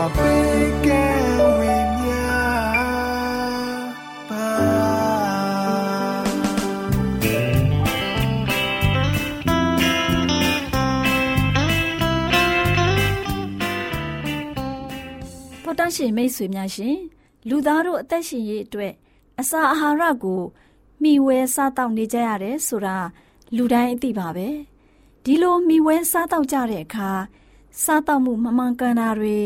တော်တန့်ရှင်မိတ်ဆွေများရှင်လူသားတို့အသက်ရှင်ရေးအတွက်အစာအာဟာရကိုမျှဝဲစားတောက်နေကြရတယ်ဆိုတာလူတိုင်းအသိပါပဲဒီလိုမျှဝဲစားတောက်ကြတဲ့အခါစားတောက်မှုမမှန်ကန်တာတွေ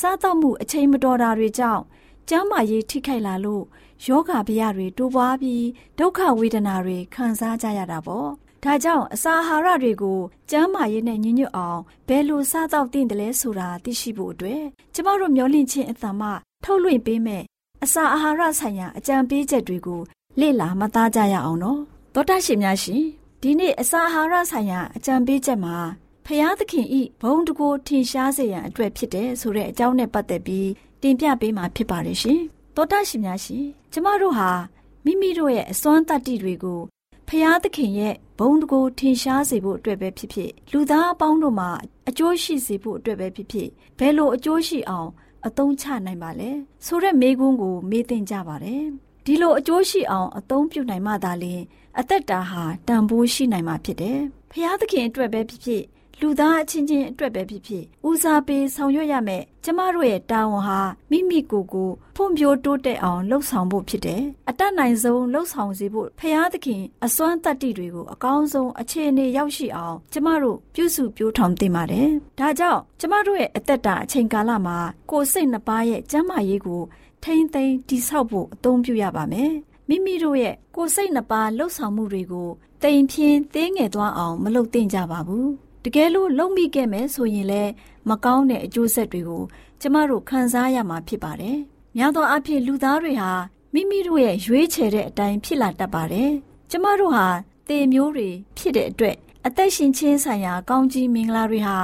စားတောက်မှုအချိန်မတော်တာတွေကြောင့်ကျန်းမာရေးထိခိုက်လာလို့ယောဂဗျာတွေတိုးပွားပြီးဒုက္ခဝေဒနာတွေခံစားကြရတာပေါ့ဒါကြောင့်အစာအာဟာရတွေကိုကျန်းမာရေးနဲ့ညီညွတ်အောင်ဘယ်လိုစားသောက်သင့်တယ်လဲဆိုတာသိရှိဖို့အတွက်ကျမတို့မျှဝင့်ခြင်းအတ္တမထုတ်လွှင့်ပေးမယ်အစာအာဟာရဆိုင်ရာအကြံပေးချက်တွေကိုလေ့လာမှတ်သားကြရအောင်နော်သောတာရှင်များရှင်ဒီနေ့အစာအာဟာရဆိုင်ရာအကြံပေးချက်မှာ ဖျားသခင်ဤဘုံတကိုထင်ရှားစေရန်အတွက်ဖြစ်တယ်ဆိုတဲ့အကြောင်းနဲ့ပတ်သက်ပြီးတင်ပြပေးမှာဖြစ်ပါတယ်ရှင်သောတာရှင်များရှင်ကျမတို့ဟာမိမိတို့ရဲ့အစွမ်းတတ္တိတွေကိုဖျားသခင်ရဲ့ဘုံတကိုထင်ရှားစေဖို့အတွက်ပဲဖြစ်ဖြစ်လူသားအပေါင်းတို့မှာအကျိုးရှိစေဖို့အတွက်ပဲဖြစ်ဖြစ်ဘယ်လိုအကျိုးရှိအောင်အသုံးချနိုင်ပါလဲဆိုတဲ့မေးခွန်းကိုမေးသင်ကြပါတယ်ဒီလိုအကျိုးရှိအောင်အသုံးပြုနိုင်မှသာလျှင်အသက်တာဟာတန်ဖိုးရှိနိုင်မှာဖြစ်တယ်ဖျားသခင်အတွက်ပဲဖြစ်ဖြစ် လူသားအချင်းချင်းအတွက်ပဲဖြစ်ဖြစ်ဦးစားပေးဆောင်ရွက်ရမယ်ကျမတို့ရဲ့တာဝန်ဟာမိမိကိုယ်ကိုဖွံ့ဖြိုးတိုးတက်အောင်လှုပ်ဆောင်ဖို့ဖြစ်တယ်အတတ်နိုင်ဆုံးလှုပ်ဆောင်စေဖို့ဖရာသခင်အစွမ်းတတ္တိတွေကိုအကောင်းဆုံးအခြေအနေရောက်ရှိအောင်ကျမတို့ပြုစုပြောင်းထောင်သင့်ပါတယ်ဒါကြောင့်ကျမတို့ရဲ့အသက်တာအချိန်ကာလမှာကိုယ်စိတ်နှစ်ပါးရဲ့ကျန်းမာရေးကိုထိမ့်သိမ်းတည်ဆောက်ဖို့အသုံးပြုရပါမယ်မိမိတို့ရဲ့ကိုယ်စိတ်နှစ်ပါးလှုပ်ဆောင်မှုတွေကိုတိမ်ဖြင်းသေးငယ်သွားအောင်မလုပ်သင့်ကြပါဘူး တကယ်လို့လုံမိခဲ့မယ်ဆိုရင်လည်းမကောင်းတဲ့အကျိုးဆက်တွေကိုကျမတို့ခံစားရမှာဖြစ်ပါတယ်။များသောအားဖြင့်လူသားတွေဟာမိမိတို့ရဲ့ရွေးချယ်တဲ့အတိုင်းဖြစ်လာတတ်ပါတယ်။ကျမတို့ဟာတေမျိုးတွေဖြစ်တဲ့အတွက်အသက်ရှင်ခြင်းဆိုင်ရာကောင်းကြီးမင်္ဂလာတွေဟာ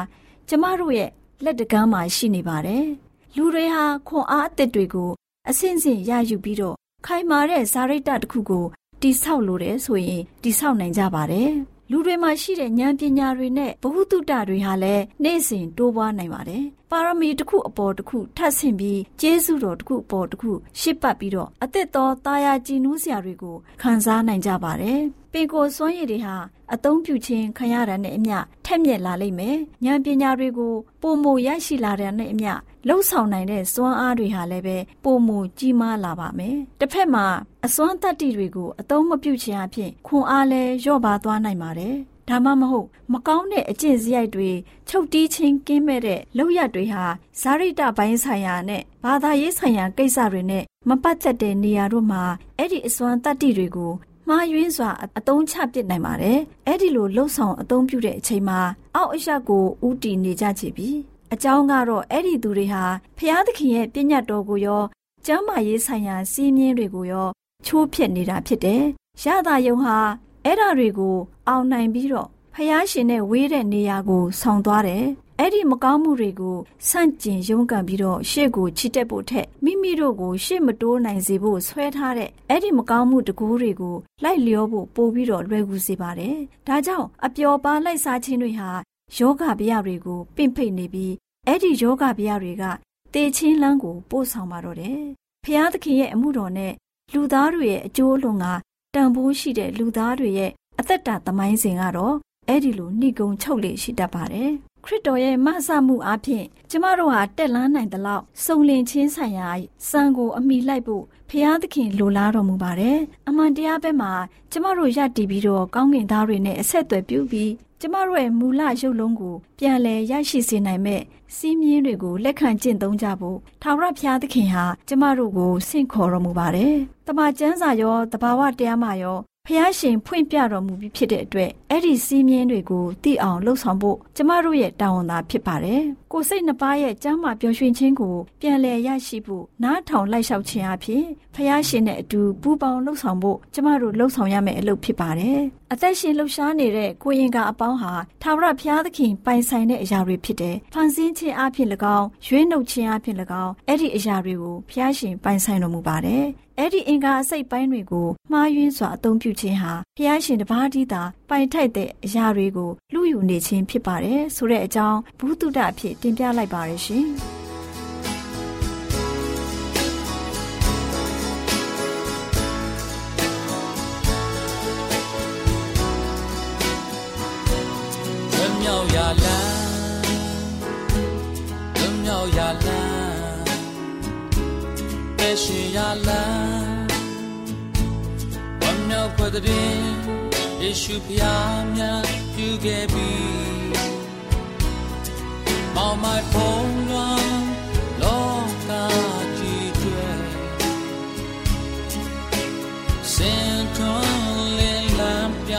ကျမတို့ရဲ့လက်တကမ်းမှာရှိနေပါတယ်။လူတွေဟာခွန်အားအသစ်တွေကိုအဆင့်ဆင့်ရယူပြီးတော့ခိုင်မာတဲ့ဇာရိတတစ်ခုကိုတိဆောက်လိုတယ်ဆိုရင်တိဆောက်နိုင်ကြပါတယ်။ လူတွေမှာရှိတဲ့ဉာဏ်ပညာတွေနဲ့ဘ ഹു တုတတွေဟာလည်းနေ့စဉ်တိုးပွားနိုင်ပါတယ်။ပါရမီတစ်ခုအပေါ်တစ်ခုထပ်ဆင့်ပြီးကျေးဇူးတော်တစ်ခုအပေါ်တစ်ခုရှစ်ပတ်ပြီးတော့အသက်တော်တာယာကြည်နူးစရာတွေကိုခံစားနိုင်ကြပါတယ်။ပင်ကိုယ်စွမ်းရည်တွေဟာအသုံးပြုခြင်းခံရတာနဲ့အမျှထက်မြက်လာလိမ့်မယ်။ဉာဏ်ပညာတွေကိုပုံမရရှိလာတဲ့နဲ့အမျှလှုပ်ဆောင်နိုင်တဲ့စွမ်းအားတွေဟာလည်းပဲပုံမကြီးမားလာပါမယ်။တစ်ဖက်မှာအစွမ်းတတ္တိတွေကိုအသုံးမပြုခြင်းအဖြစ်ခွန်အားလည်းလျော့ပါသွားနိုင်ပါတယ်။ ဒါမှမဟုတ်မကောင်းတဲ့အကျင့်စရိုက်တွေချုပ်တီးခြင်းကင်းမဲ့တဲ့လောက်ရတွေဟာဇာရိတပိုင်းဆိုင်ရာနဲ့ဘာသာရေးဆိုင်ရာကိစ္စတွေနဲ့မပတ်သက်တဲ့နေရာတို့မှာအဲ့ဒီအစွမ်းတတ္တိတွေကိုမှားယွင်းစွာအသုံးချပစ်နိုင်ပါတယ်။အဲ့ဒီလိုလှုပ်ဆောင်အသုံးပြုတဲ့အချိန်မှာအောက်အရက်ကိုဥတီနေကြချပြီ။အကြောင်းကတော့အဲ့ဒီသူတွေဟာဖျားသခင်ရဲ့ပြည့်ညတ်တော်ကိုရောကျမ်းမာရေးဆိုင်ရာစီးမြင်းတွေကိုရောချိုးဖျက်နေတာဖြစ်တယ်။ရတာယုံဟာ အဲ့ဓာတွေကိုအောင်နိုင်ပြီးတော့ဖျားရှင်နဲ့ဝေးတဲ့နေရာကိုဆောင်သွားတယ်အဲ့ဒီမကောင်းမှုတွေကိုဆန့်ကျင်ရုန်းကန်ပြီးတော့ရှေ့ကိုချီတက်ဖို့ထက်မိမိတို့ကိုရှေ့မတိုးနိုင်စေဖို့ဆွဲထားတဲ့အဲ့ဒီမကောင်းမှုတကူတွေကိုလိုက်လျောဖို့ပို့ပြီးတော့လွယ်ကူစေပါတယ်။ဒါကြောင့်အပျော်ပါလိုက်စားခြင်းတွေဟာယောဂဗျာတွေကိုပင့်ဖိတ်နေပြီးအဲ့ဒီယောဂဗျာတွေကတေချင်းလန်းကိုပို့ဆောင်ပါတော့တယ်။ဖျားသခင်ရဲ့အမှုတော်နဲ့လူသားတွေရဲ့အကျိုးလွန်က တန်ဖိုးရှိတဲ့လူသားတွေရဲ့အသက်တာသမိုင်းစဉ်ကတော့အဲ့ဒီလိုနှိကုံချုပ်လေရှိတတ်ပါတယ်ခရစ်တော်ရဲ့မဆမှုအဖြစ်ကျမတို့ဟာတက်လန်းနိုင်သလောက်စုံလင်ချင်းဆိုင်ရာစံကိုအမိလိုက်ဖို့ဖျားသခင်လိုလားတော်မူပါတယ်အမှန်တရားဘက်မှာကျမတို့ယက်တည်ပြီးတော့ကောင်းကင်သားတွေနဲ့အဆက်အသွယ်ပြုပြီး ကျမတို့ရဲ့မူလရုပ်လုံးကိုပြန်လည်ရရှိစေနိုင်မဲ့စီးမြင်းတွေကိုလက်ခံကျင့်သုံးကြဖို့ထာဝရဘုရားသခင်ဟာကျမတို့ကိုဆင့်ခေါ်တော်မူပါတယ်။တမန်ကျမ်းစာရောတဘာဝတရားမှာရောဖះရှင်ဖွင့်ပြတော်မူပြီးဖြစ်တဲ့အတွက်အဲ့ဒီစီးမြင်းတွေကိုသိအောင်လှုပ်ဆောင်ဖို့ကျမတို့ရဲ့တာဝန်သာဖြစ်ပါတယ်။ ကိုယ်စိတ်နှစ်ပါးရဲ့ကျမ်းမာပျော်ရွှင်ခြင်းကိုပြန်လည်ရရှိဖို့နားထောင်လိုက်လျှောက်ခြင်းအဖြစ်ဖះရှင်နဲ့အတူပူးပေါင်းလှုပ်ဆောင်ဖို့ကျမတို့လှုပ်ဆောင်ရမယ့်အလုပ်ဖြစ်ပါတယ်။အသက်ရှင်လှုပ်ရှားနေတဲ့ကိုရင်ကအပေါင်းဟာထာဝရဘုရားသခင်ပိုင်ဆိုင်တဲ့အရာတွေဖြစ်တယ်။ဖန်ဆင်းခြင်းအဖြစ်၎င်းရွေးနှုတ်ခြင်းအဖြစ်၎င်းအဲ့ဒီအရာတွေကိုဘုရားရှင်ပိုင်ဆိုင်တော်မူပါတယ်။အဲ့ဒီအင်္ဂါအစိတ်ပိုင်းတွေကိုမှားယွင်းစွာအသုံးပြုခြင်းဟာဖျားရှင်တပါးတည်းသာ ပိုင်ထိုက်တဲ့အရာတွေကိုလူယူနေခြင်းဖြစ်ပါတယ်ဆိုတဲ့အကြောင်းဘုသူတအဖြစ်တင်ပြလိုက်ပါရရှင်မြောက်ရလန်းမြောက်ရလန်းရှိရလန်းဝမ်းမြောက်ဖွယ်တဲ့ ယေရှုဖျားများပြုခဲ့ပြီမောင်မိုင်ဖုံးလွန်လောကကြီးတွေစင်ထွန်းလင်းလန်းပြ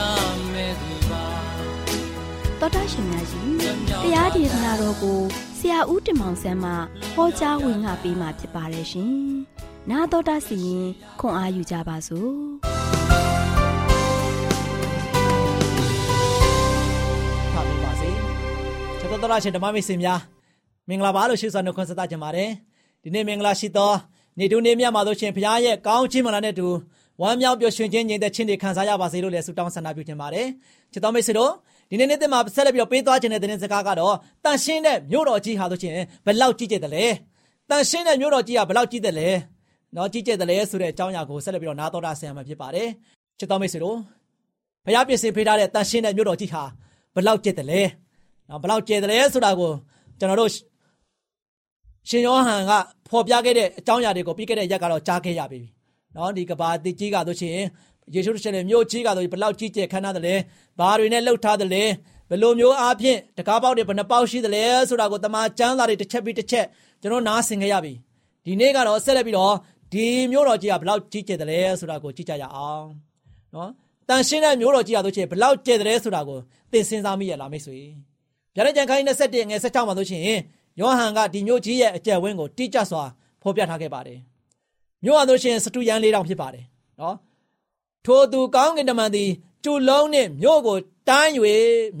မဲ့သူပါတော်တာရှင်များရှင်တရားဒေသနာတော်ကိုဆရာဦးတင်မောင်ဆန်းမှဟောကြားဝင်ငါပေးมาဖြစ်ပါတယ်ရှင်နာတော်တာစီရင်ခွန်အားယူကြပါစို့ တော်တော်ရှင်ဓမ္မမိတ်ဆွေများမင်္ဂလာပါလို့ရှိစွာနှုတ်ခွန်းဆက်သကြပါတယ်ဒီနေ့မင်္ဂလာရှိသောနေ့တူနေ့မြတ်မှာလို့ရှင်ဘုရားရဲ့ကောင်းချီးမလာတဲ့တူဝမ်းမြောက်ပျော်ရွှင်ခြင်းညီတဲ့ချင်းတွေခံစားရပါစေလို့လည်းဆုတောင်းဆန္ဒပြုခြင်းပါတယ်ချစ်တော်မိတ်ဆွေတို့ဒီနေ့နေ့သစ်မှာဆက်လက်ပြီးတော့ပေးသွားခြင်းတဲ့သတင်းစကားကတော့တန်ရှင်းတဲ့မြို့တော်ကြီးဟာဆိုရှင်ဘယ်လောက်ကြီးကျယ်တယ်လဲတန်ရှင်းတဲ့မြို့တော်ကြီးကဘယ်လောက်ကြီးတယ်လဲနော်ကြီးကျယ်တယ်လဲဆိုတဲ့အကြောင်းအရာကိုဆက်လက်ပြီးတော့နားတော်တာဆင်ရမှာဖြစ်ပါတယ်ချစ်တော်မိတ်ဆွေတို့ဘုရားပြင်ဆင်ပေးထားတဲ့တန်ရှင်းတဲ့မြို့တော်ကြီးဟာဘလောက်ကျယ်တယ်လဲ နော်ဘလောက်ကျယ်တယ်လဲဆိုတာကိုကျွန်တော်တို့ရှင်ယောဟန်ကဖော်ပြခဲ့တဲ့အကြောင်းအရာတွေကိုပြီးခဲ့တဲ့ရက်ကတော့ကြားခဲ့ရပြီနော်ဒီကဘာတိကြီးကဆိုရှင်ယေရှုရှင်ရဲ့မြို့ကြီးကဆိုဘလောက်ကြီးကျယ်ခမ်းနားတယ်လဲဘာတွေနဲ့လှုပ်ထားတယ်လဲဘယ်လိုမျိုးအားဖြင့်တကားပေါက်တွေဘယ်နှပေါက်ရှိတယ်လဲဆိုတာကိုတမန်ကျမ်းစာတွေတစ်ချက်ပြီးတစ်ချက်ကျွန်တော်နားဆင်ခဲ့ရပြီဒီနေ့ကတော့ဆက်လက်ပြီးတော့ဒီမျိုးတော်ကြီးကဘလောက်ကြီးကျယ်တယ်လဲဆိုတာကိုကြည့်ကြရအောင်နော်တန်ရှင်းတဲ့မျိုးတော်ကြီးရဆိုချင်ဘလောက်ကျယ်တယ်လဲဆိုတာကိုသင်စဉ်းစားမိရလားမိတ်ဆွေ ဗျာဒိတ်ကြံခိုင်း27ငယ်16မှာဆိုရှင်ယောဟန်ကဒီမျိုးကြီးရဲ့အကျယ်ဝန်းကိုတိကျစွာဖော်ပြထားခဲ့ပါတယ်မျိုးဟာဆိုရှင်စတူယန်လေးတောင်ဖြစ်ပါတယ်နော်ထိုသူကောင်းကင်တမန်သည်ကျူလုံးနှင့်မြို့ကိုတန်း၍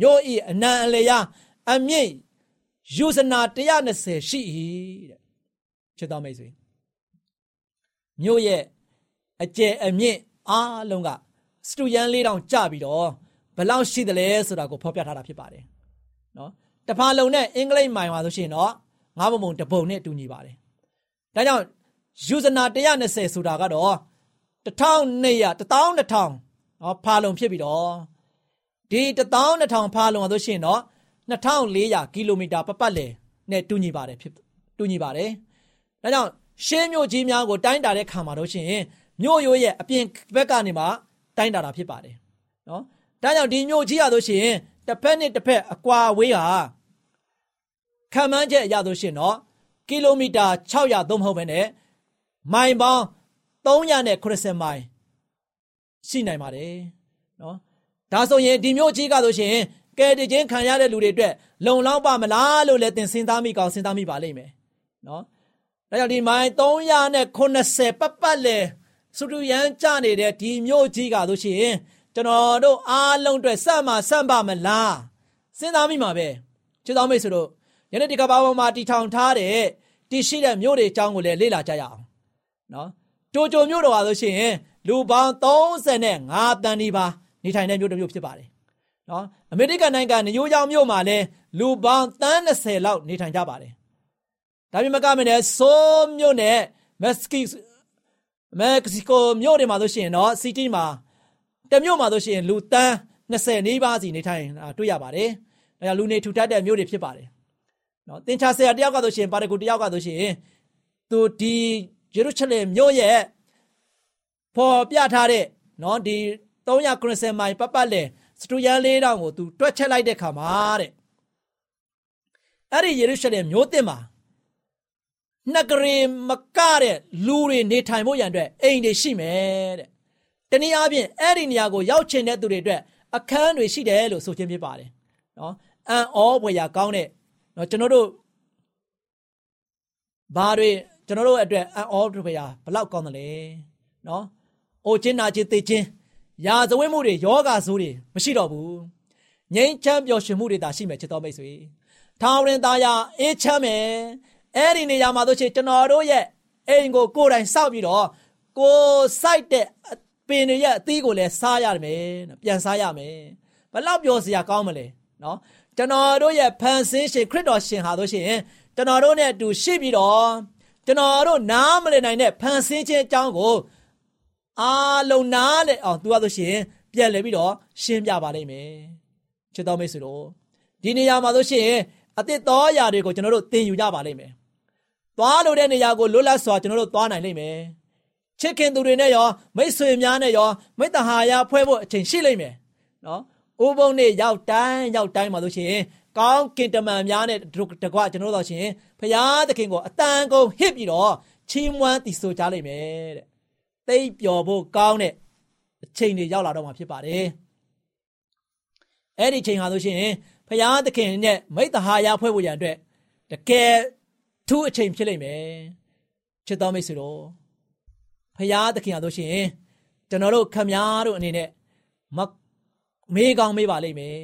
မြို့ဤအနံအလျာအမြင့်ယူဇနာ120ရှိ၏တဲ့ချစ်တော်မိတ်ဆွေမြို့ရဲ့အကျယ်အမြင့်အားလုံးကစတူယန်လေးတောင်ကြပြီးတော့ဘယ်လောက်ရှိသလဲဆိုတာကိုဖော်ပြထားတာဖြစ်ပါတယ် နော်တဖာလုံနဲ့အင်္ဂလိပ်မိုင်ပါဆိုရှင်တော့ငါးပုံပုံတပုံနဲ့တူညီပါတယ်ဒါကြောင့်ယူဇနာ120ဆိုတာကတော့1200 12000နော်ဖာလုံဖြစ်ပြီးတော့ဒီ12000ဖာလုံဆိုရှင်တော့2400ကီလိုမီတာပတ်ပတ်လည်နဲ့တူညီပါတယ်ဖြစ်တူညီပါတယ်ဒါကြောင့်ရှင်းမြို့ကြီးများကိုတိုင်းတာတဲ့ခါမှာတော့ရှင်မြို့ရိုးရဲ့အပြင်ဘက်ကနေမှတိုင်းတာတာဖြစ်ပါတယ်နော်ဒါကြောင့်ဒီမြို့ကြီးရလို့ရှိရင် တစ်ဖက်နဲ့တစ်ဖက်အကွာဝေးဟာခံမှန်းချက်ရလို့ရှိရင်တော့ကီလိုမီတာ600သုံးမဟုတ်ပဲနဲ့မိုင်ပေါင်း380မိုင်ရှိနိုင်ပါတယ်နော်ဒါဆိုရင်ဒီမြို့ကြီးကဆိုရှင်ကဲတခြင်းခံရတဲ့လူတွေအတွက်လုံလောက်ပါမလားလို့လည်းသင်စဉ်းစားမိကောင်းစဉ်းစားမိပါလိမ့်မယ်နော်ဒါကြောင့်ဒီမိုင်380ပတ်ပတ်လေစတူရန်ကြနေတဲ့ဒီမြို့ကြီးကဆိုရှင် ကျွန်တော်တို့အားလုံးအတွက်စမှစမ်းပါမလားစဉ်းစားမိမှာပဲချစ်တော်မိတ်ဆွေတို့ယနေ့ဒီကဘာပေါ်မှာတည်ထောင်ထားတဲ့တည်ရှိတဲ့မြို့တွေအကြောင်းကိုလည်းလေ့လာကြရအောင်နော်တိုဂျိုမြို့တော်ပါလို့ရှိရင်လူပေါင်း35တန်းဒီပါနေထိုင်တဲ့မြို့တစ်မြို့ဖြစ်ပါတယ်နော်အမေရိကန်နိုင်ငံနယူးယောက်မြို့မှာလည်းလူပေါင်းတန်း20လောက်နေထိုင်ကြပါတယ်ဒါပေမဲ့ကမင်းနဲ့ဆိုးမြို့နဲ့မက်စကီမက္ကဆီကိုမြို့တွေမှာဆိုရှင်တော့စီတီမှာ တမြို့မှာဆိုရှင်လူတန်း20နီးပါးစီနေထိုင်တွေ့ရပါတယ်။ဒါကြောင့်လူနေထူထပ်တဲ့မြို့တွေဖြစ်ပါတယ်။နော်တင်ချာဆရာတယောက်ကဆိုရှင်ပါရဂူတယောက်ကဆိုရှင်သူဒီယေရုရှလင်မြို့ရဲ့ပေါ်ပြထားတဲ့နော်ဒီ390မိုင်ပတ်ပတ်လည်စတူယန်လေးတောင်ကိုသူတွက်ချက်လိုက်တဲ့ခါမှာတဲ့အဲ့ဒီယေရုရှလင်မြို့တင်မှာနှစ်ကရေမကတဲ့လူတွေနေထိုင်ဖို့ရန်အတွက်အိမ်တွေရှိမယ်တဲ့ တနည်းအားဖြင့်အဲ့ဒီနေရာကိုရောက်ချင်တဲ့သူတွေအတွက်အခန်းတွေရှိတယ်လို့ဆိုခြင်းဖြစ်ပါတယ်နော်အန်အောဘွေရာကောင်းတဲ့နော်ကျွန်တော်တို့ဘာတွေကျွန်တော်တို့အတွက်အန်အောဘွေရာဘလောက်ကောင်းတယ်လဲနော်အိုချင်းနာချင်းသိချင်းရာဇဝတ်မှုတွေယောဂဆိုးတွေမရှိတော့ဘူးငြိမ်းချမ်းပျော်ရွှင်မှုတွေသာရှိမယ်ချစ်တော်မိတ်ဆွေထာဝရင်သားယာအေးချမ်းမယ်အဲ့ဒီနေရာမှာတို့ချေကျွန်တော်တို့ရဲ့အိမ်ကိုကိုယ်တိုင်စောက်ပြီးတော့ကိုစိုက်တဲ့ ပင်တွေရဲ့အသီးကိုလည်းစားရမယ်ပြန်စားရမယ်ဘလောက်ပြောစရာကောင်းမလဲနော်ကျွန်တော်တို့ရဲ့ဖန်ဆင်းရှင်ခရစ်တော်ရှင်ဟာတို့ရှင်ကျွန်တော်တို့နဲ့အတူရှိပြီးတော့ကျွန်တော်တို့နားမလည်နိုင်တဲ့ဖန်ဆင်းခြင်းအကြောင်းကိုအားလုံးနားလေအောင်သူကဆိုရှင်ပြန်လဲပြီးတော့ရှင်းပြပါလိမ့်မယ်ချစ်တော်မိတ်ဆွေတို့ဒီနေရာမှာဆိုရှင်အသစ်တော်အရာတွေကိုကျွန်တော်တို့သင်ယူကြပါလိမ့်မယ်သွားလို့တဲ့နေရာကိုလွတ်လပ်စွာကျွန်တော်တို့သွားနိုင်လိမ့်မယ် ချစ်ခင်သူတွေနဲ့ရောမိတ်ဆွေများနဲ့ရောမိတ္တဟာယဖွဲ့ဖို့အချိန်ရှိလိမ့်မယ်နော်ဥပုံနဲ့ရောက်တိုင်းရောက်တိုင်းမှာဆိုရှင်ကောင်းကင်တမန်များနဲ့တကွကျွန်တော်တို့ဆိုရှင်ဖရာသခင်ကိုအတန်ကုန်ဟစ်ပြီးတော့ချီးမွမ်းတည်ဆိုကြလိမ့်မယ်တဲ့သိပျော်ဖို့ကောင်းတဲ့အချိန်တွေရောက်လာတော့မှာဖြစ်ပါတယ်အဲ့ဒီချိန်ဟာဆိုရှင်ဖရာသခင်နဲ့မိတ္တဟာယဖွဲ့ဖို့ရန်အတွက်တကယ်ထူးအချိန်ဖြစ်လိမ့်မယ်ချစ်တော်မိတ်ဆွေတို့ ဖရာသခင်ဟာဆိုရှင်ကျွန်တော်တို့ခမည်းတော်အနေနဲ့မမေးကောင်းမေးပါလိမ့်မယ်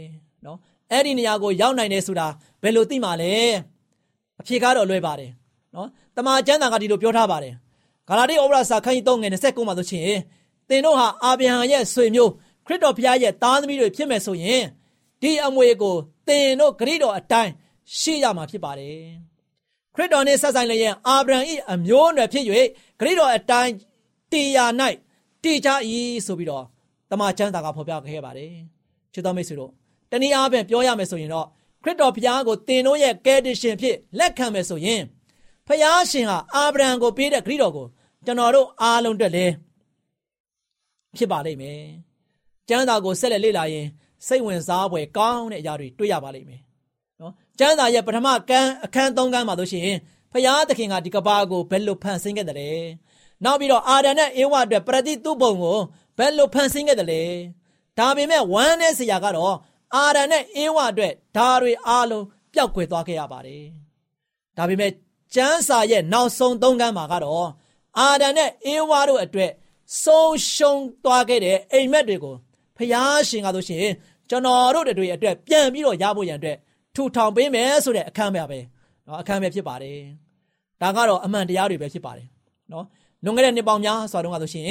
နော်အဲ့ဒီနေရာကိုရောက်နိုင်တယ်ဆိုတာဘယ်လိုသိမှာလဲအဖြေကတော့လွယ်ပါတယ်နော်တမန်ကျမ်းစာကဒီလိုပြောထားပါတယ်ဂါလာတိဩဝါဒစာခန်းကြီး3ငယ်29မှာဆိုရှင်သင်တို့ဟာအာဗြဟံရဲ့ဆွေမျိုးခရစ်တော်ဘုရားရဲ့သားသမီးတွေဖြစ်မယ်ဆိုရင်ဒီအမွေကိုသင်တို့ဂရိတော်အတိုင်းရှိရမှာဖြစ်ပါတယ်ခရစ်တော်နဲ့ဆက်ဆိုင်လျက်အာဗြဟံ၏အမျိုးအနွယ်ဖြစ်၍ဂရိတော်အတိုင်း တရား၌တည်ကြ၏ဆိုပြီးတော့တမန်ကျမ်းစာကဖော်ပြခဲ့ပါတယ်ချစ်တော်မိတ်ဆွေတို့တနည်းအားဖြင့်ပြောရမယ်ဆိုရင်တော့ခရစ်တော်ဘုရားကိုသင်တို့ရဲ့ကယ်တင်ရှင်ဖြစ်လက်ခံမယ်ဆိုရင်ဖယားရှင်ဟာအာဗြဟံကိုပေးတဲ့ဂရိတော်ကိုကျွန်တော်တို့အားလုံးအတွက်လည်းဖြစ်ပါလိမ့်မယ်။ကျမ်းစာကိုဆက်လက်လေ့လာရင်စိတ်ဝင်စားဖွယ်ကောင်းတဲ့အရာတွေတွေ့ရပါလိမ့်မယ်။နော်။ကျမ်းစာရဲ့ပထမကန်းအခန်း၃ကန်းမှာဆိုရှင်ဖယားသခင်ကဒီကဘာကိုဘယ်လိုဖန်ဆင်းခဲ့တယ်လဲ။ နောက်ပြီးတော့အာဒံနဲ့အေဝါအတွက်ပရတိသူ့ဘုံကိုဘယ်လိုဖန်ဆင်းခဲ့တယ်လဲ။ဒါပေမဲ့ဝမ်းနဲ့ဆရာကတော့အာဒံနဲ့အေဝါအတွက်ဒါတွေအားလုံးပျောက်ကွယ်သွားခဲ့ရပါတယ်။ဒါပေမဲ့ကျမ်းစာရဲ့နောက်ဆုံးသုံးကမ်းမှာကတော့အာဒံနဲ့အေဝါတို့အတွက်ဆုံးရှုံးသွားခဲ့တဲ့အိမ်မက်တွေကိုဖျားရှင်ကဆိုရှင်ကျွန်တော်တို့တွေအတွက်ပြန်ပြီးတော့ရဖို့ရန်အတွက်ထူထောင်ပေးမယ်ဆိုတဲ့အခမ်းပဲပဲเนาะအခမ်းပဲဖြစ်ပါတယ်ဒါကတော့အမှန်တရားတွေပဲဖြစ်ပါတယ်เนาะ လွန်ခဲ့တဲ့နှစ်ပေါင်းများစွာတုန်းကဆိုရှင်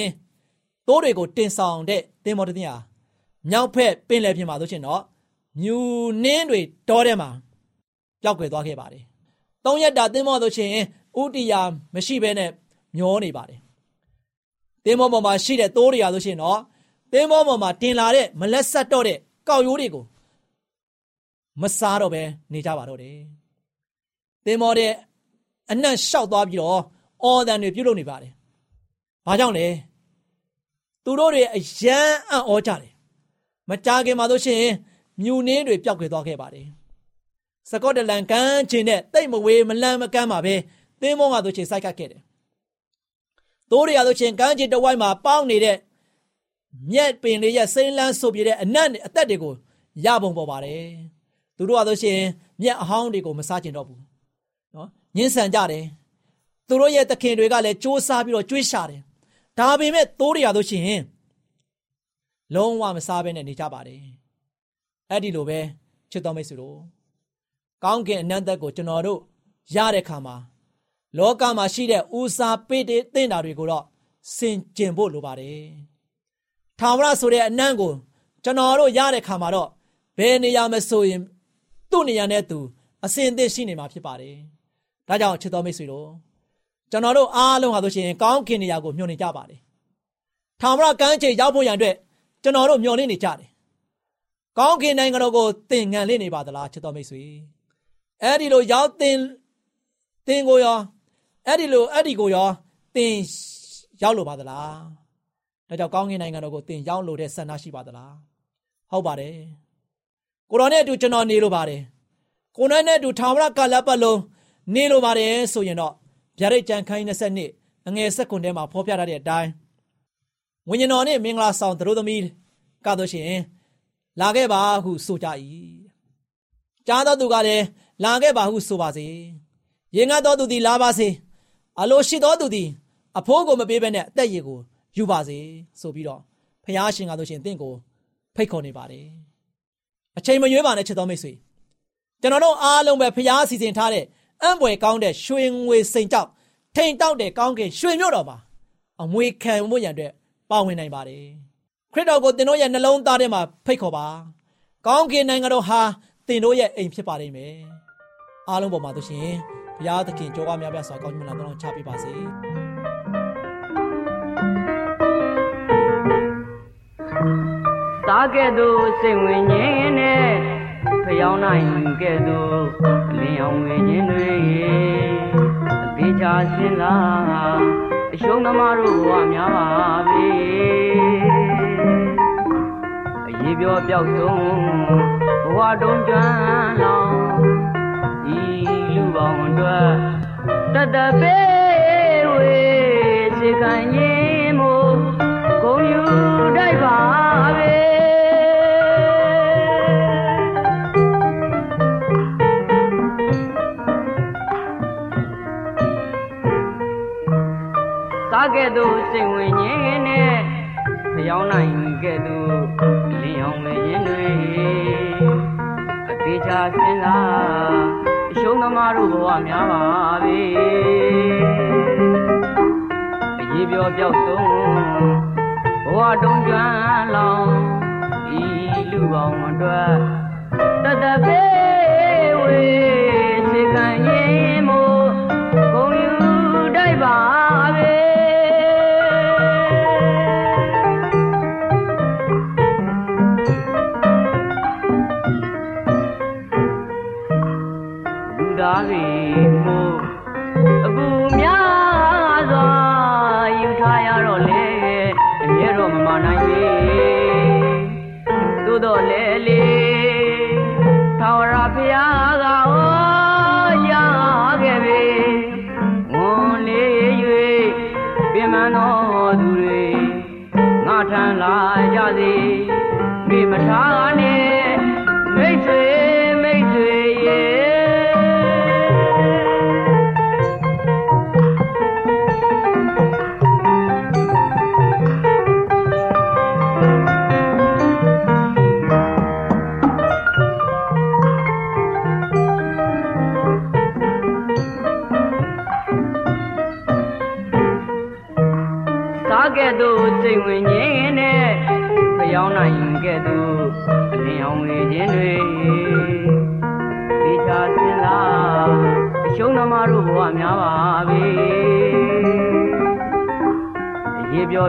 တိုးတွေကိုတင်ဆောင်တဲ့သင်္ဘောတစ်သင်းဟာမြောက်ဖက်ပင်လယ်ပြင်မှာဆိုရှင်တော့မြူနှင်းတွေတောထဲမှာပျောက်ကွယ်သွားခဲ့ပါတယ်သုံးရက်တာသင်္ဘောဆိုရှင်ဥတီယာမရှိဘဲနဲ့မျောနေပါတယ်သင်္ဘောပေါ်မှာရှိတဲ့သိုးတွေရာဆိုရှင်တော့သင်္ဘောပေါ်မှာတင်လာတဲ့မလက်ဆက်တော့တဲ့ကောက်ရိုးတွေကိုမစားတော့ပဲနေကြပါတော့တယ်သင်္ဘောတဲ့အနက်လျှောက်သွားပြီးတော့အော်တန်တွေပြုတ်လို့နေပါတယ် ဘာကြောင့်လဲသူတို့တွေအယမ်းအံ့ဩကြတယ်မကြခင်မှာဆိုရှင်မြူနှင်းတွေပျောက်ကွယ်သွားခဲ့ပါတယ်စကော့တလန်ကမ်းခြေနဲ့တိတ်မဝေးမလန့်မကမ်းပါပဲသင်းမောကဆိုချင်စိုက်ကတ်ခဲ့တယ်။တိုးရရဆိုချင်ကမ်းခြေတဝိုက်မှာပေါင်းနေတဲ့မြက်ပင်လေးရဲ့စိမ့်လန်းဆိုပြတဲ့အနက်အသက်တွေကိုရပုံပေါ်ပါတယ်။သူတို့ကဆိုရှင်မြက်အဟောင်းတွေကိုမစားကျင်တော့ဘူး။နော်ညှင်းဆန်ကြတယ်။သူတို့ရဲ့သခင်တွေကလည်းစူးစားပြီးတော့ကြွေးရှာတယ်။ ဒါပေမဲ့တိုးရရဆိုရှင်လုံးဝမစားဘဲနဲ့နေကြပါတယ်။အဲ့ဒီလိုပဲချစ်တော်မိတ်ဆွေတို့ကောင်းကင်အနန္တကိုကျွန်တော်တို့ရတဲ့ခါမှာလောကမှာရှိတဲ့ဦးစားပေးတဲ့သင်တာတွေကိုတော့စင်ကျင်ဖို့လိုပါတယ်။ထာဝရဆိုတဲ့အနံ့ကိုကျွန်တော်တို့ရတဲ့ခါမှာတော့ဘယ်နေရာမဆိုရင်သူ့နေရာနဲ့သူအစင်အသင့်ရှိနေမှာဖြစ်ပါတယ်။ဒါကြောင့်ချစ်တော်မိတ်ဆွေတို့ ကျွန်တော်တို့အားလုံးဟာဆိုရှင်ကောင်းကင်နေရာကိုမျှော်နေကြပါတယ်။ထာဝရကမ်းခြေရောက်ဖို့ရန်အတွက်ကျွန်တော်တို့မျှော်လင့်နေကြတယ်။ကောင်းကင်နိုင်ငံတော်ကိုသင်ငံလင့်နေပါသလားချစ်တော်မိတ်ဆွေ။အဲ့ဒီလိုရောက်သင်သင်ကိုရောအဲ့ဒီလိုအဲ့ဒီကိုရောသင်ရောက်လို့ပါသလား။ဒါကြောင့်ကောင်းကင်နိုင်ငံတော်ကိုသင်ရောက်လို့တဲ့ဆန္ဒရှိပါသလား။ဟုတ်ပါတယ်။ကိုတော်နဲ့အတူကျွန်တော်နေလို့ပါတယ်။ကိုနဲ့နဲ့အတူထာဝရကာလပတ်လုံးနေလို့ပါတယ်ဆိုရင်တော့ ဗျာဒိတ်ကြံခိုင်း22အငယ်ဆက်ကွန်ထဲမှာဖော်ပြထားတဲ့အတိုင်းဝိညာဉ်တော်နဲ့မင်္ဂလာဆောင်သူတို့သမီးကတော့ရှင်လာခဲ့ပါဟုဆိုကြ၏ကြားတော်သူကလည်းလာခဲ့ပါဟုဆိုပါစေရင်ငတ်တော်သူသည်လာပါစေအလိုရှိတော်သူသည်အဖိုးကိုမပေးဘဲနဲ့အသက်ရည်ကိုယူပါစေဆိုပြီးတော့ဖះရှင်ကဆိုရှင်တင့်ကိုဖိတ်ခေါ်နေပါတယ်အချိန်မရွေးပါနဲ့ချစ်တော်မိတ်ဆွေကျွန်တော်တို့အားလုံးပဲဖះစီစဉ်ထားတဲ့ အံ့ဖွယ်ကောင်းတဲ့ရွှေငွေစိန်ကြောက်ထိန်တောက်တဲ့ကောင်းကင်ရွှေမြို့တော်မှာအမွေခံမှုရန်အတွက်ပါဝင်နိုင်ပါတယ်ခရစ်တော်ကိုသင်တို့ရဲ့နှလုံးသားထဲမှာဖိတ်ခေါ်ပါကောင်းကင်နိုင်ငံတော်ဟာသင်တို့ရဲ့အိမ်ဖြစ်ပါလိမ့်မယ်အားလုံးပေါ်မှာသူရှင်ဘုရားသခင်ကြောကားများပြစွာကောင်းချီးမင်္ဂလာတောင်းချပေးပါစေသားကဲ့သို့စိတ်ဝင်ငင်းနဲ့ ဖျောင်းနိုင်ကဲ့သို့လင်းအောင်ဝင်ခြင်းတွေအသေးချာစင်လာအရှုံးသမားတို့ဘဝများပါပြီအရေးပြောပြောက်ဆုံးဘဝတုံးကျွမ်းလောင်ဤလူပေါင်းအတွက်တတပေးဝေစေခံရင်မို့ဂုံယူတိုက်ပါပဲ ကဲ့သို့စိတ်ဝင်ငင်းနဲ့ဖျောင်းနိုင်ကဲ့သို့လင်းအောင်ဝင်ရင်တွေအသေးချာစင်လာအရှုံးသမားတို့ဘဝများပါပဲအရေးပြောပြောက်ဆုံးဘဝတုံးကျွမ်းလောင်ဤလူပေါင်းအတွက်တတပေးဝေ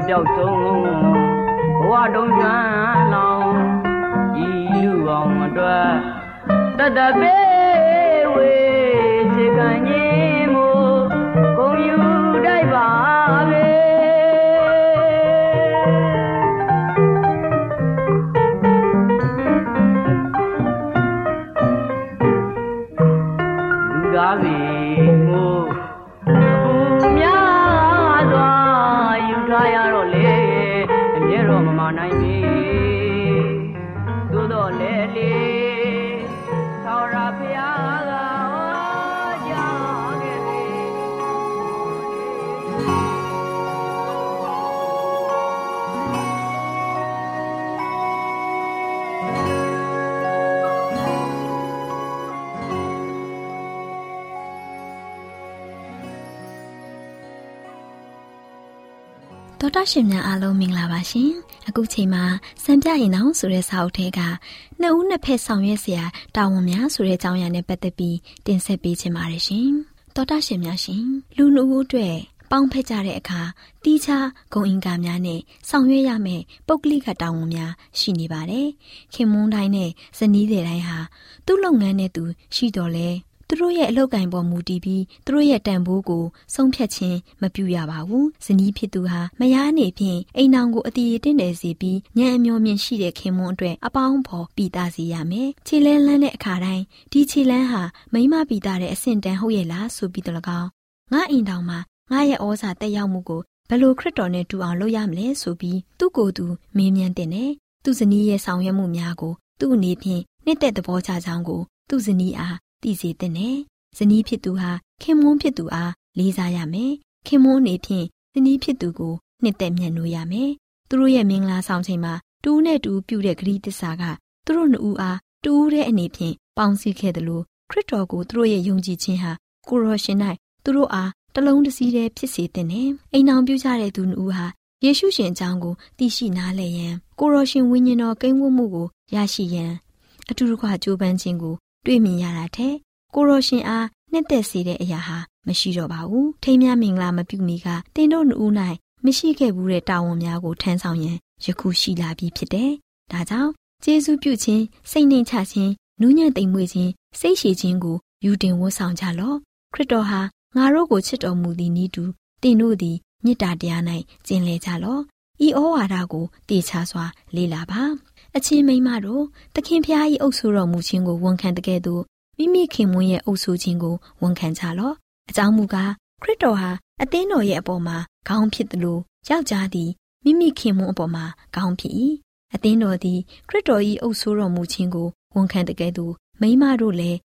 ပြောက်ဆုံးဘဝတုံးချမ်းလောင်ဤလူအောင်အတွက်တတပေး ရှင်များအားလုံးမင်္ဂလာပါရှင်။အခုချိန်မှာစံပြရင်တောင်ဆိုတဲ့စာအုပ်ထဲကနှစ်ဦးနှစ်ဖက်ဆောင်ရွက်စရာတာဝန်များဆိုတဲ့အကြောင်းအရာနဲ့ပတ်သက်ပြီးတင်ဆက်ပေးချင်ပါတယ်ရှင်။တောတာရှင်များရှင်လူနှုတ်ဦးအတွက်ပေါင်းဖက်ကြတဲ့အခါတီးခြားဂုံအင်္ကာများနဲ့ဆောင်ရွက်ရမယ့်ပုဂ္ဂလိကတာဝန်များရှိနေပါတယ်။ခင်မွန်းတိုင်းနဲ့ဇနီးတွေတိုင်းဟာသူ့လုပ်ငန်းနဲ့သူရှိတော်လဲ သူတို့ရဲ့အလုပ်ကင်ပေါ်မူတည်ပြီးသူတို့ရဲ့တန်ဖိုးကိုဆုံးဖြတ်ခြင်းမပြုရပါဘူး။ဇနီးဖြစ်သူဟာမယားအနေဖြင့်အိမ်နောင်ကိုအတီးတင့်တယ်စေပြီးညံအမျောမြင့်ရှိတဲ့ခင်မွန်းအတွက်အပေါင်းဖော်ပြီးသားစေရမယ်။ခြေလန်းလန်းတဲ့အခါတိုင်းဒီခြေလန်းဟာမိမပြီးသားတဲ့အဆင့်တန်းဟုတ်ရဲ့လားဆိုပြီးတော့လကောင်းငါအိမ်တောင်မှာငါရဲ့ဩဇာတက်ရောက်မှုကိုဘယ်လိုခရစ်တော်နဲ့တူအောင်လုပ်ရမလဲဆိုပြီးသူ့ကိုယ်သူမေးမြန်းတင်တယ်။သူ့ဇနီးရဲ့ဆောင်ရွက်မှုများကိုသူ့အနေဖြင့်နှစ်သက်သဘောကျကြောင်းကိုသူ့ဇနီးအား သိစေတဲ့နဲ့ဇနီးဖြစ်သူဟာခင်မွန်းဖြစ်သူအားလေးစားရမယ်ခင်မွန်းအနေဖြင့်ဇနီးဖြစ်သူကိုနှစ်သက်မြတ်နိုးရမယ်သူတို့ရဲ့မင်္ဂလာဆောင်ချိန်မှာတူးနဲ့တူးပြုတဲ့ဂရီးတစ္ဆာကသူတို့နှစ်ဦးအားတူးတဲ့အနေဖြင့်ပေါင်းစည်းခဲ့တယ်လို့ခရစ်တော်ကိုသူတို့ရဲ့ယုံကြည်ခြင်းဟာကိုရောရှင်၌သူတို့အားတလုံးတစည်းတည်းဖြစ်စေတဲ့နဲ့အိမ်အောင်ပြုကြတဲ့သူနှစ်ဦးဟာယေရှုရှင်အကြောင်းကိုသိရှိနားလည်ရန်ကိုရောရှင်ဝိညာဉ်တော်ကိန်းဝတ်မှုကိုရရှိရန်အတူတကွကြိုးပမ်းခြင်းကို တွေ့မြင်ရတာတဲ့ကိုရောရှင်အားနှစ်သက်စေတဲ့အရာဟာမရှိတော့ပါဘူးထိမ်းများမင်္ဂလာမပြုမီကတင်းတို့နှူး၌မရှိခဲ့ဘူးတဲ့တာဝန်များကိုထမ်းဆောင်ရန်ယခုရှိလာပြီဖြစ်တယ်ဒါကြောင့်ကျေးဇူးပြုခြင်းစိတ်နှိမ်ချခြင်းနူးညံ့သိမ်မွေ့ခြင်းစိတ်ရှည်ခြင်းကိုယူတင်ဝတ်ဆောင်ကြလော့ခရစ်တော်ဟာငါတို့ကိုချစ်တော်မူသည်နည်းတူတင်တို့သည်မေတ္တာတရား၌ကျင်လည်ကြလော့ဤဩဝါဒကိုတေချာစွာလေ့လာပါ အချင်းမိမတို့သခင်ဖျား၏အုပ်ဆိုတော်မူခြင်းကိုဝန်ခံတဲ့ကဲ့သို့မိမိခင်မွန်းရဲ့အုပ်ဆိုခြင်းကိုဝန်ခံကြလော့အကြောင်းမူကားခရစ်တော်ဟာအသင်းတော်ရဲ့အပေါ်မှာခေါင်းဖြစ်တယ်လို့ယောက်ျားသည်မိမိခင်မွန်းအပေါ်မှာခေါင်းဖြစ်၏အသင်းတော်သည်ခရစ်တော်၏အုပ်ဆိုတော်မူခြင်းကိုဝန်ခံတဲ့ကဲ့သို့မိမတို့လည်း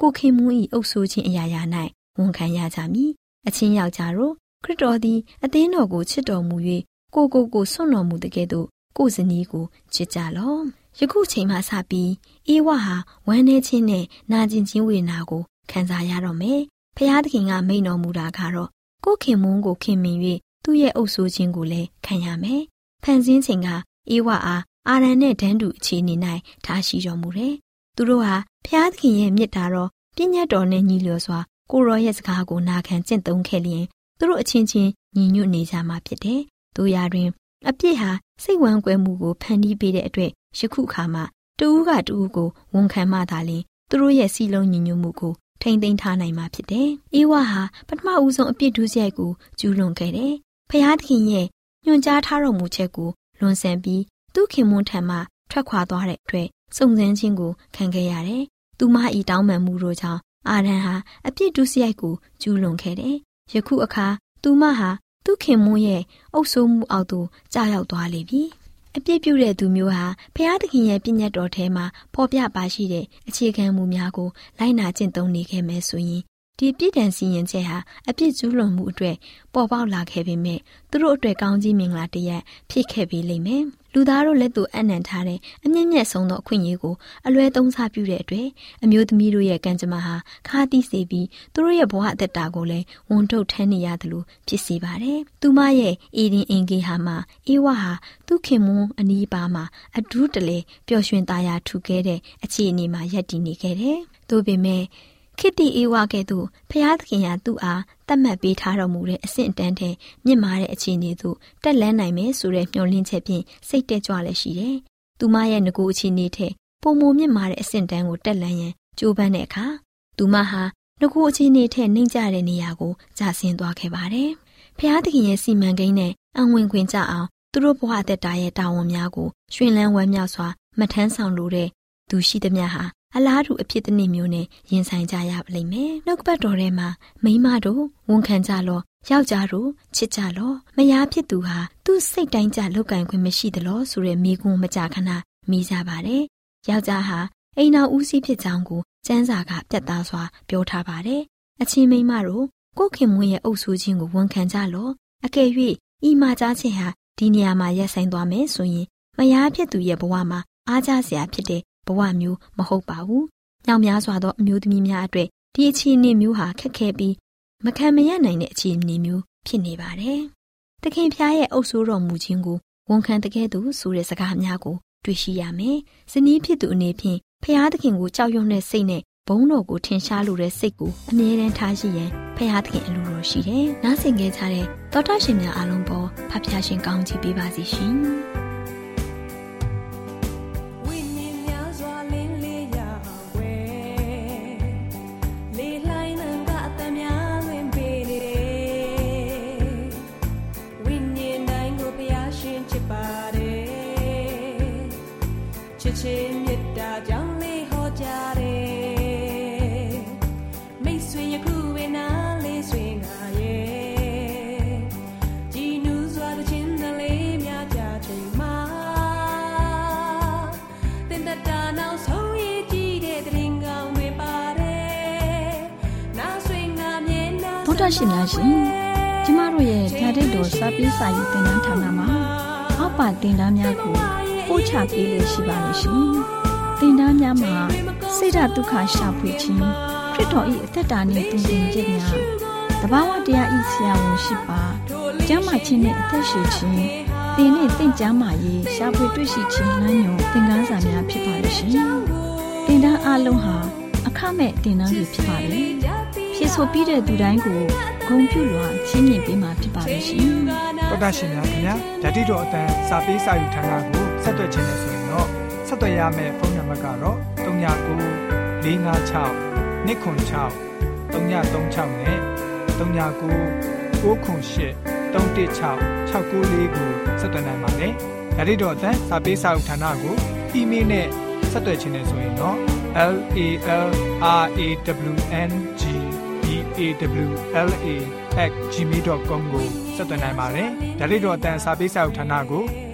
ကိုခင်မွန်း၏အုပ်ဆိုခြင်းအရာရာ၌ဝန်ခံရကြမည်အချင်းယောက်ျားတို့ခရစ်တော်သည်အသင်းတော်ကိုချစ်တော်မူ၍ကိုကိုကိုဆွံ့တော်မူတဲ့ကဲ့သို့ ကိုဇနီးကိုချစ်ကြလော့ယခုချိန်မှစပြီးအေဝဟာဝမ်းနေခြင်းနဲ့နာကျင်ခြင်းဝေဒနာကိုခံစားရတော့မယ်ဖျားသခင်ကမိန်တော်မူတာကတော့ကိုခင်မုန်းကိုခင်မင်၍သူ့ရဲ့အုပ်ဆိုးခြင်းကိုလည်းခံရမယ်ဖန်ဆင်းချိန်ကအေဝအားအာရန်နဲ့ဒန်းတူအခြေအနေ၌ထားရှိတော်မူတယ်သူတို့ဟာဖျားသခင်ရဲ့မြစ်တာတော့ပြည့်ညတ်တော်နဲ့ညီလျော်စွာကိုရောရဲ့စကားကိုနာခံကျင့်သုံးခဲ့လျင်သူတို့အချင်းချင်းညီညွတ်နေကြမှာဖြစ်တယ်။တို့ရာတွင် အပြစ်ဟာ စိတ်ဝမ်းကွဲမှုကိုဖန်တီးပေးတဲ့အတွက်ယခုခါမှာတူးကတူးကိုဝန်ခံမှသာလျှင်သူတို့ရဲ့စီလုံးညီညွတ်မှုကိုထိမ့်သိမ်းထားနိုင်မှာဖြစ်တယ်။အေဝါဟာပထမဦးဆုံးအပြစ်ဒုစရိုက်ကိုကျူးလွန်ခဲ့တယ်။ဖျားသခင်ရဲ့ညွှန်ကြားထားတော်မူချက်ကိုလွန်ဆန်ပြီးသူ့ခင်မွန်းထံမှထွက်ခွာသွားတဲ့အတွက်စုံစမ်းခြင်းကိုခံခဲ့ရတယ်။သူမဤတောင်းပန်မှုတို့ကြောင့်အာရန်ဟာအပြစ်ဒုစရိုက်ကိုကျူးလွန်ခဲ့တယ်။ယခုအခါသူမဟာ သူ့ခင်မွန်းရဲ့အုပ်ဆိုးမှုအောက်သို့ကြာရောက်သွားလေပြီ။အပြစ်ပြုတဲ့သူမျိုးဟာဖျားသခင်ရဲ့ပြည့်ညတ်တော်ထဲမှာဖော်ပြပါရှိတဲ့အခြေခံမူများကိုလိုက်နာကျင့်သုံးနေခဲ့မယ်ဆိုရင် ဒီပြည့်တန်စီရင်ချက်ဟာအပြစ်ကျူးလွန်မှုအတွက်ပေါ်ပေါက်လာခဲ့ပေမဲ့သူတို့အတွက်ကောင်းကြီးမင်္ဂလာတရက်ဖြစ်ခဲ့ပြီလိမ့်မယ်။လူသားတို့လက်သူအနံထားတဲ့အမြင့်မြတ်ဆုံးသောအခွင့်အရေးကိုအလွဲသုံးစားပြုတဲ့အတွက်အမျိုးသမီးတို့ရဲ့ကံကြမ္မာဟာခါတိစေပြီးသူတို့ရဲ့ဘဝအသက်တာကိုလည်းဝန်ထုတ်ထမ်းနေရတယ်လို့ဖြစ်စေပါတယ်။သူမရဲ့အေဒင်အင်ဂေဟာမှာအေဝါဟာသူခင်မွန်းအနီးပါမှာအဒူးတလေပျော်ရွှင်သားရာထူခဲ့တဲ့အခြေအနေမှာရပ်တည်နေခဲ့တယ်။သို့ပေမဲ့ ခိတိအေဝါကဲ့သို့ဖျားသခင်ဟာသူ့အားတတ်မှတ်ပေးထားတော်မူတဲ့အဆင့်အတန်းထဲမြင့်မားတဲ့အခြေအနေသို့တက်လန်းနိုင်မယ်ဆိုတဲ့မျှော်လင့်ချက်ဖြင့်စိတ်တက်ကြွလည်းရှိတယ်။သူမရဲ့ငကိုအခြေအနေထက်ပုံမမြင့်မားတဲ့အဆင့်တန်းကိုတက်လန်းရန်ကြိုးပမ်းတဲ့အခါသူမဟာငကိုအခြေအနေထက်နှိမ့်ကျတဲ့နေရာကိုကျဆင်းသွားခဲ့ပါတယ်။ဖျားသခင်ရဲ့စီမံကိန်းနဲ့အံဝင်ခွင်ကြအောင်သူတို့ဘဝအသက်တာရဲ့တာဝန်များကိုရှင်လန်းဝမ်းမြောက်စွာမထမ်းဆောင်လိုတဲ့သူရှိသမျှဟာ အလားတူအဖြစ်တစ်နည်းမျိုးနဲ့ရင်ဆိုင်ကြရပါလိမ့်မယ်။နှုတ်ကပတ်တော်ထဲမှာမိမတို့ဝန်ခံကြလောယောက်ျားတို့ချစ်ကြလောမယားဖြစ်သူဟာသူ့စိတ်တိုင်းကြလောက်ကင်ခွင့်မရှိသလောဆိုတဲ့မိကွန်းမကြခဏမိကြပါတယ်။ယောက်ျားဟာအိမ်တော်ဦးစီးဖြစ်ကြောင်းကိုစန်းစာကပြတ်သားစွာပြောထားပါတယ်။အချင်းမိမတို့ကိုခင်မွန်းရဲ့အုပ်ဆိုးခြင်းကိုဝန်ခံကြလောအကယ်၍ဤမှာကြားခြင်းဟာဒီနေရာမှာရက်ဆိုင်သွားမယ်ဆိုရင်မယားဖြစ်သူရဲ့ဘဝမှာအားကြစရာဖြစ်တဲ့ ဘဝမျိုးမဟုတ်ပါဘူး။ညောင်များစွာသောအမျိုးသမီးများအတွက်ဒီအခြေအနေမျိုးဟာခက်ခဲပြီးမခံမရနိုင်တဲ့အခြေအနေမျိုးဖြစ်နေပါတယ်။တခင်ဖျားရဲ့အုပ်ဆိုးတော်မူခြင်းကိုဝန်ခံတကယ်သူဆိုတဲ့စကားများကိုတွေ့ရှိရမယ်။ဇနီးဖြစ်သူအနေဖြင့်ဖျားသခင်ကိုကြောက်ရွံ့တဲ့စိတ်နဲ့ဘုန်းတော်ကိုထင်ရှားလိုတဲ့စိတ်ကိုအမြဲတမ်းထားရှိရင်ဖျားသခင်အလိုတော်ရှိတယ်။နားဆင်ကြကြတဲ့သောတာရှင်များအားလုံးပေါ်ဖဖျားရှင်ကောင်းချီးပေးပါစီရှင်။ ချစ်ချင်းမေတ္တာကြောင့်လေးဟောကြတယ်မိတ်ဆွေယခုဝေနာလေးဆွေငါရဲ့ကြည်နူးစွာတဲ့ချင်းတလေးများကြချိန်မှာတင်တတာနောက်ဆုံးရည်ကြည့်တဲ့တရင်ကောင်းတွေပါတယ်နောက်ဆွေငါမြင်နာဗုဒ္ဓရှင်များရှင်ကျမတို့ရဲ့ဓာတ်တော်စာပေးစာယူသင်တန်းဌာနမှာအောက်ပါသင်တန်းများကို ပို့ချပေးလို့ရှိပါလို့ရှင်သင်တန်းများမှာစိတ်ဓာတ်ဒုက္ခရှာဖွေခြင်းခရစ်တော်၏အသက်တာနှင့်သင်သင်ခြင်းများတဘာဝတရားဤဆရာဝန်ရှိပါကျမ်းမာခြင်းနှင့်အသက်ရှိခြင်းသင်နှင့်သင်ကျမ်းမာရေးရှာဖွေတွေ့ရှိခြင်းလမ်းညွန်သင်ခန်းစာများဖြစ်ပါလို့ရှင်သင်တန်းအလုံးဟာအခမဲ့သင်တန်းတွေဖြစ်ပါတယ်ဖြစ်ဆိုပြီးတဲ့သူတိုင်းကိုဂုံပြုလွှာချင်းမြင်ပေးမှာဖြစ်ပါလိမ့်ရှင်တော်တာရှင်များခင်ဗျာဓာတိတော်အတန်းစာပေးစာယူဌာနကို ဆက်သွယ်ခြင်းနဲ့ဆိုရင်တော့ဆက်သွယ်ရမယ့်ဖုန်းနံပါတ်ကတော့39 656 296 336နဲ့39 98 316 694ကိုဆက်သွယ်နိုင်ပါတယ်ဓာတိတော်အတန်းစာပေးစာယူဌာနကိုအီးမေးလ်နဲ့ဆက်သွယ်ခြင်းနဲ့ဆိုရင်တော့ l a l r a w n g b a w l a @gmail.com ကိုဆက်သွင်းနိုင်ပါတယ်။ဒါ့အပြင်တော့အတန်းစာပေးစာဥထာဏာကို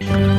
Bye.